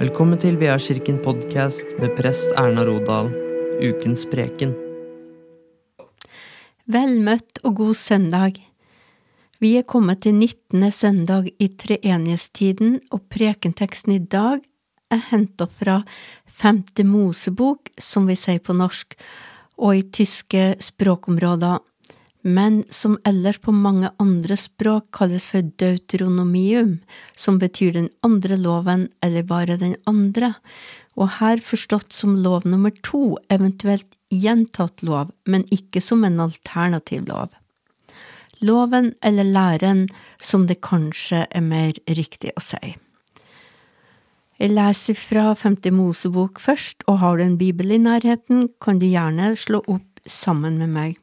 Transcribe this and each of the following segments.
Velkommen til Veakirken podkast med prest Erna Rodal, ukens preken. Vel møtt og god søndag. Vi er kommet til 19. søndag i treenighetstiden, og prekenteksten i dag er henta fra Femte Mosebok, som vi sier på norsk, og i tyske språkområder men som ellers på mange andre språk kalles for deuteronomium, som betyr den andre loven eller bare den andre, og her forstått som lov nummer to, eventuelt gjentatt lov, men ikke som en alternativ lov. Loven eller læren, som det kanskje er mer riktig å si. Jeg leser fra Femte Mosebok først, og har du en bibel i nærheten, kan du gjerne slå opp sammen med meg.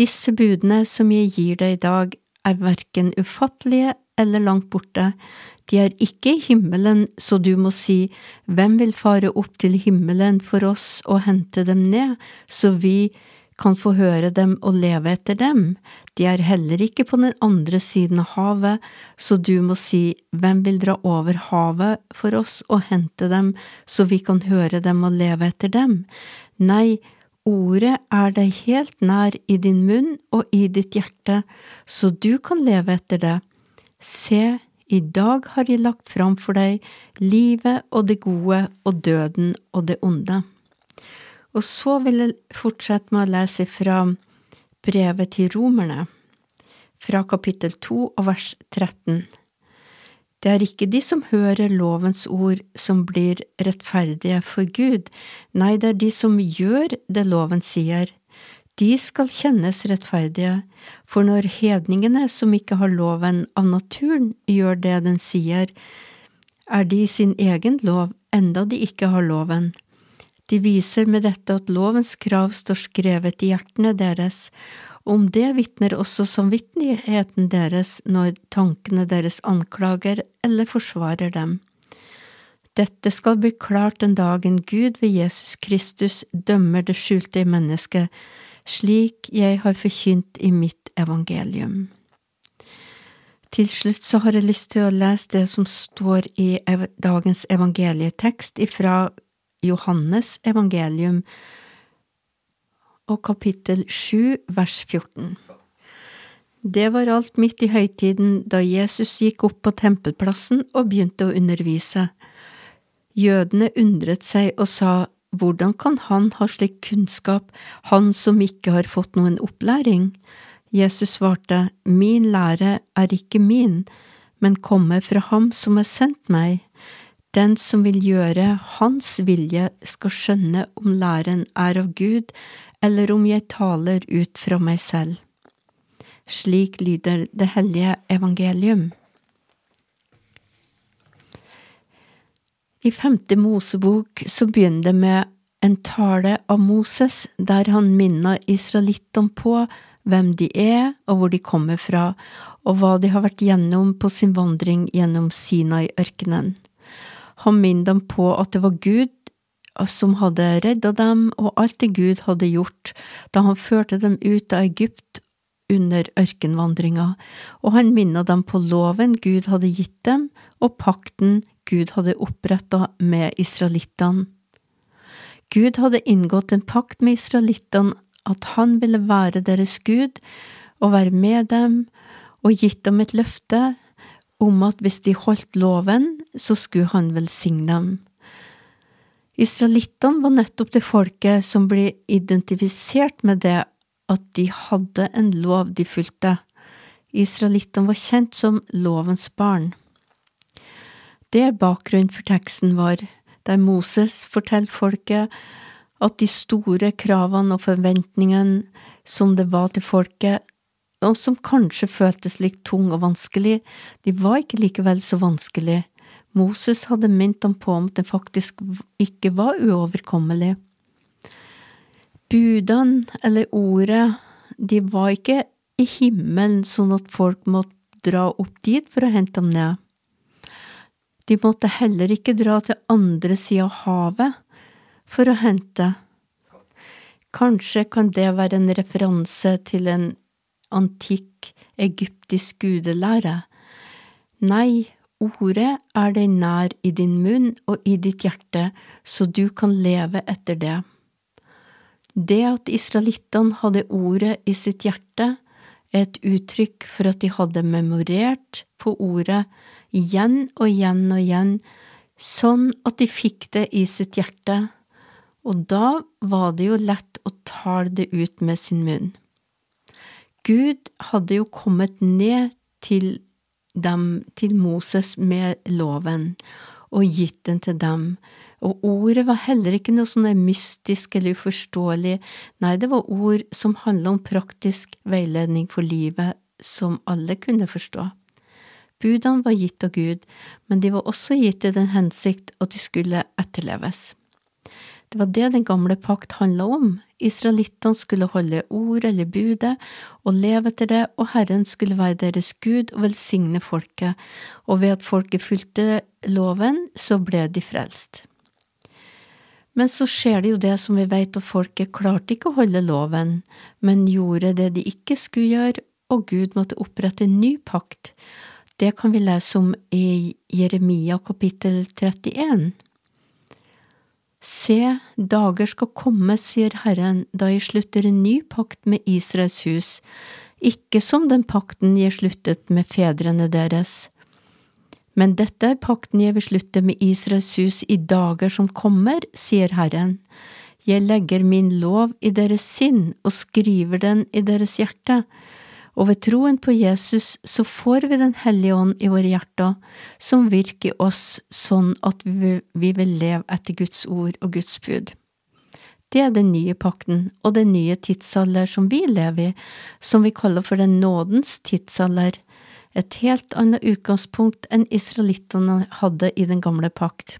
Disse budene som jeg gir deg i dag, er verken ufattelige eller langt borte, de er ikke i himmelen, så du må si, Hvem vil fare opp til himmelen for oss og hente dem ned, så vi kan få høre dem og leve etter dem? De er heller ikke på den andre siden av havet, så du må si, Hvem vil dra over havet for oss og hente dem, så vi kan høre dem og leve etter dem? Nei, Ordet er deg helt nær i din munn og i ditt hjerte, så du kan leve etter det. Se, i dag har jeg lagt fram for deg livet og det gode og døden og det onde. Og så vil jeg fortsette med å lese fra brevet til romerne, fra kapittel 2 og vers 13. Det er ikke de som hører lovens ord som blir rettferdige for Gud, nei, det er de som gjør det loven sier. De skal kjennes rettferdige, for når hedningene som ikke har loven av naturen, gjør det den sier, er de sin egen lov, enda de ikke har loven. De viser med dette at lovens krav står skrevet i hjertene deres, om det vitner også samvittigheten deres når tankene deres anklager eller forsvarer dem. Dette skal bli klart den dagen Gud ved Jesus Kristus dømmer det skjulte i mennesket, slik jeg har forkynt i mitt evangelium. Til slutt så har jeg lyst til å lese det som står i dagens evangelietekst ifra Johannes evangelium, og kapittel 7 vers 14. Det var alt midt i høytiden da Jesus gikk opp på tempelplassen og begynte å undervise. Jødene undret seg og sa, Hvordan kan han ha slik kunnskap, han som ikke har fått noen opplæring? Jesus svarte, Min lære er ikke min, men kommer fra ham som har sendt meg. Den som vil gjøre hans vilje, skal skjønne om læren er av Gud, eller om jeg taler ut fra meg selv. Slik lyder det hellige evangelium. I femte Mosebok så begynner det med en tale av Moses der han minner israelittene på hvem de er og hvor de kommer fra, og hva de har vært gjennom på sin vandring gjennom Sinai-ørkenen. Han minner dem på at det var Gud som hadde redda dem, og alt det Gud hadde gjort da han førte dem ut av Egypt under ørkenvandringa, og han minnet dem på loven Gud hadde gitt dem, og pakten Gud hadde oppretta med israelittene. Gud hadde inngått en pakt med israelittene at han ville være deres Gud og være med dem, og gitt dem et løfte om at hvis de holdt loven, så skulle han velsigne dem. Israelittene var nettopp det folket som ble identifisert med det at de hadde en lov de fulgte. Israelittene var kjent som lovens barn. Det bakgrunnen for teksten vår, der Moses forteller folket at de store kravene og forventningene som det var til folket, og som kanskje føltes litt tung og vanskelig, de var ikke likevel så vanskelig, Moses hadde minnet ham på om det faktisk ikke var uoverkommelig. Budene, eller ordet, de var ikke i himmelen sånn at folk måtte dra opp dit for å hente dem ned. De måtte heller ikke dra til andre sida av havet for å hente. Kanskje kan det være en referanse til en antikk egyptisk gudelære? Nei, ordet er deg nær i din munn og i ditt hjerte, så du kan leve etter det. Det at israelittene hadde ordet i sitt hjerte, er et uttrykk for at de hadde memorert på ordet igjen og igjen og igjen, sånn at de fikk det i sitt hjerte, og da var det jo lett å tale det ut med sin munn. Gud hadde jo kommet ned til dem, til Moses med loven, og gitt den til dem, og ordet var heller ikke noe sånn mystisk eller uforståelig, nei, det var ord som handla om praktisk veiledning for livet, som alle kunne forstå. Budene var gitt av Gud, men de var også gitt i den hensikt at de skulle etterleves. Det var det den gamle pakt handla om. Israelittene skulle holde ord eller budet og leve etter det, og Herren skulle være deres Gud og velsigne folket, og ved at folket fulgte loven, så ble de frelst. Men så skjer det jo det som vi vet, at folket klarte ikke å holde loven, men gjorde det de ikke skulle gjøre, og Gud måtte opprette en ny pakt. Det kan vi lese om i Jeremia kapittel 31. Se, dager skal komme, sier Herren, da jeg slutter en ny pakt med Israels hus, ikke som den pakten jeg sluttet med fedrene deres. Men dette er pakten jeg vil slutte med Israels hus i dager som kommer, sier Herren. Jeg legger min lov i deres sinn og skriver den i deres hjerte og ved troen på Jesus så får vi Den hellige ånd i våre hjerter, som virker oss sånn at vi vil leve etter Guds ord og Guds bud. Det er den nye pakten og den nye tidsalder som vi lever i, som vi kaller for den nådens tidsalder, et helt annet utgangspunkt enn israelittene hadde i den gamle pakt.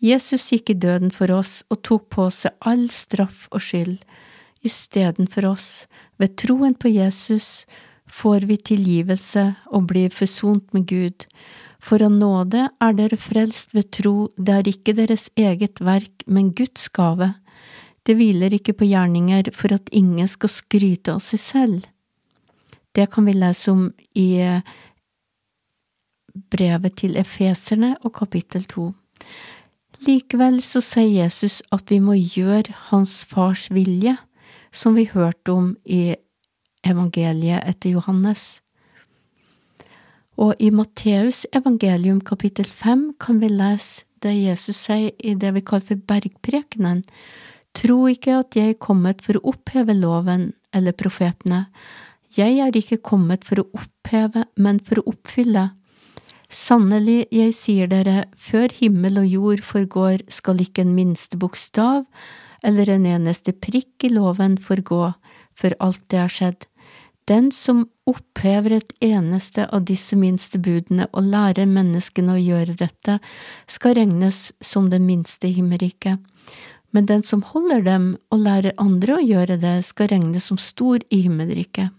Jesus gikk i døden for oss og tok på seg all straff og skyld istedenfor oss, ved troen på Jesus får vi tilgivelse og blir forsont med Gud. For av nåde er dere frelst ved tro, det er ikke deres eget verk, men Guds gave. Det hviler ikke på gjerninger for at ingen skal skryte av seg selv. Det kan vi lese om i brevet til efeserne og kapittel to. Likevel så sier Jesus at vi må gjøre Hans Fars vilje som vi hørte om i evangeliet etter Johannes. Og i Matteus evangelium kapittel fem kan vi lese det Jesus sier i det vi kaller for bergprekenen. Tro ikke at jeg er kommet for å oppheve loven eller profetene. Jeg er ikke kommet for å oppheve, men for å oppfylle. Sannelig, jeg sier dere, før himmel og jord forgår, skal ikke en minste bokstav eller en eneste prikk i loven forgå før alt det har skjedd. Den som opphever et eneste av disse minste budene og lærer menneskene å gjøre dette, skal regnes som den minste i himmelriket. Men den som holder dem og lærer andre å gjøre det, skal regnes som stor i himmelriket.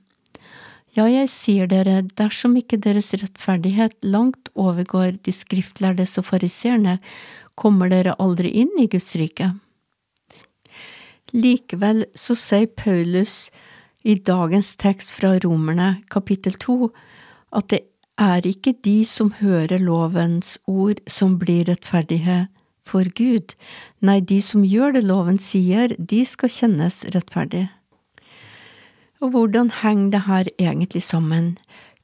Ja, jeg sier dere, dersom ikke deres rettferdighet langt overgår de skriftlærdes og fariseerne, kommer dere aldri inn i Guds rike. Likevel så sier Paulus i dagens tekst fra Romerne kapittel to at det er ikke de som hører lovens ord som blir rettferdige for Gud, nei, de som gjør det loven sier, de skal kjennes rettferdige. Og hvordan henger det her egentlig sammen?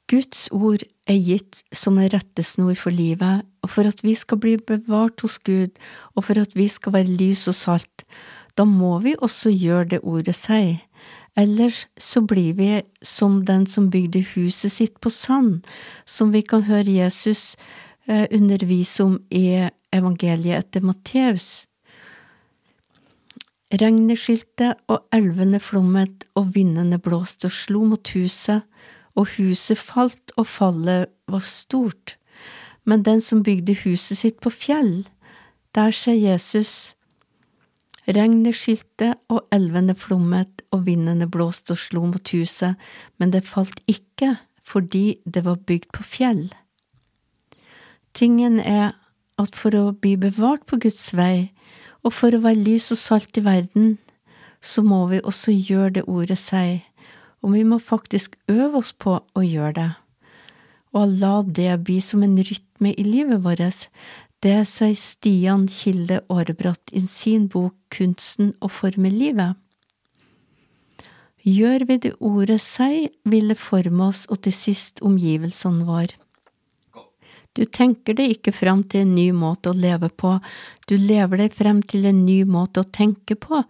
Guds ord er gitt som en rettesnor for livet, og for at vi skal bli bevart hos Gud, og for at vi skal være lys og salt, da må vi også gjøre det ordet sier. Ellers så blir vi som den som bygde huset sitt på sand, som vi kan høre Jesus eh, undervise om i evangeliet etter Matteus. Regnet skylte, og elvene flommet, og vindene blåste og slo mot huset, og huset falt, og fallet var stort. Men den som bygde huset sitt på fjell, der sier Jesus, Regnet skylte og elvene flommet og vindene blåste og slo mot huset, men det falt ikke fordi det var bygd på fjell. Tingen er at for å bli bevart på Guds vei, og for å være lys og salt i verden, så må vi også gjøre det ordet sier, og vi må faktisk øve oss på å gjøre det. og la det bli som en rytme i livet vårt. Det sier Stian Kilde Aarebrot i sin bok Kunsten å forme livet. Gjør vi det ordet sier, vil det forme oss og til sist omgivelsene våre. Du tenker deg ikke fram til en ny måte å leve på, du lever deg frem til en ny måte å tenke på.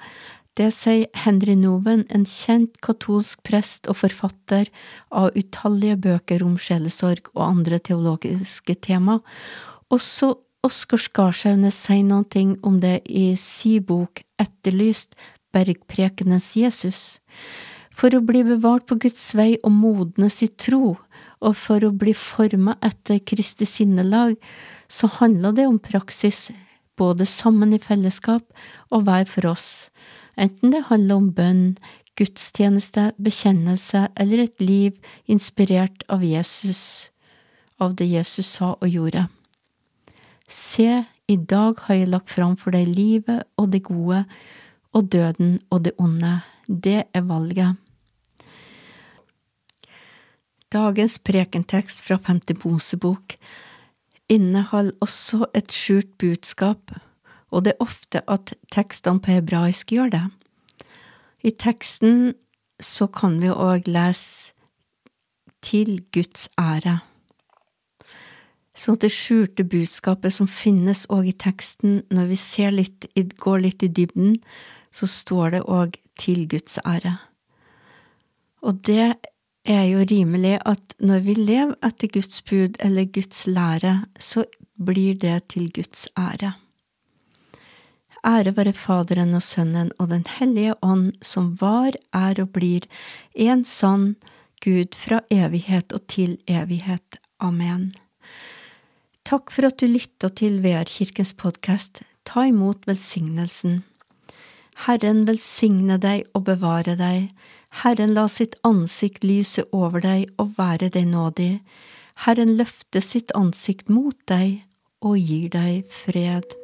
Det sier Henry Noven, en kjent katolsk prest og forfatter av utallige bøker om sjelesorg og andre teologiske tema. Også Oskar Skarsaune sier noe om det i si bok Etterlyst, bergprekenes Jesus. For å bli bevart på Guds vei og modnes i tro, og for å bli forma etter Kristi sinnelag, så handler det om praksis, både sammen i fellesskap og hver for oss, enten det handler om bønn, gudstjeneste, bekjennelse eller et liv inspirert av Jesus, av det Jesus sa og gjorde. Se, i dag har jeg lagt fram for deg livet og det gode, og døden og det onde. Det er valget. Dagens prekentekst fra Femte Mosebok inneholder også et skjult budskap, og det er ofte at tekstene på hebraisk gjør det. I teksten så kan vi òg lese til Guds ære. Så det skjulte budskapet som finnes òg i teksten, når vi litt, går litt i dybden, så står det òg til Guds ære. Og det er jo rimelig at når vi lever etter Guds bud eller Guds lære, så blir det til Guds ære. Ære være Faderen og Sønnen og Den hellige ånd, som var, er og blir en sann Gud fra evighet og til evighet. Amen. Takk for at du lytta til VR-kirkens podkast. Ta imot velsignelsen. Herren velsigne deg og bevare deg. Herren la sitt ansikt lyse over deg og være deg nådig. Herren løfte sitt ansikt mot deg og gir deg fred.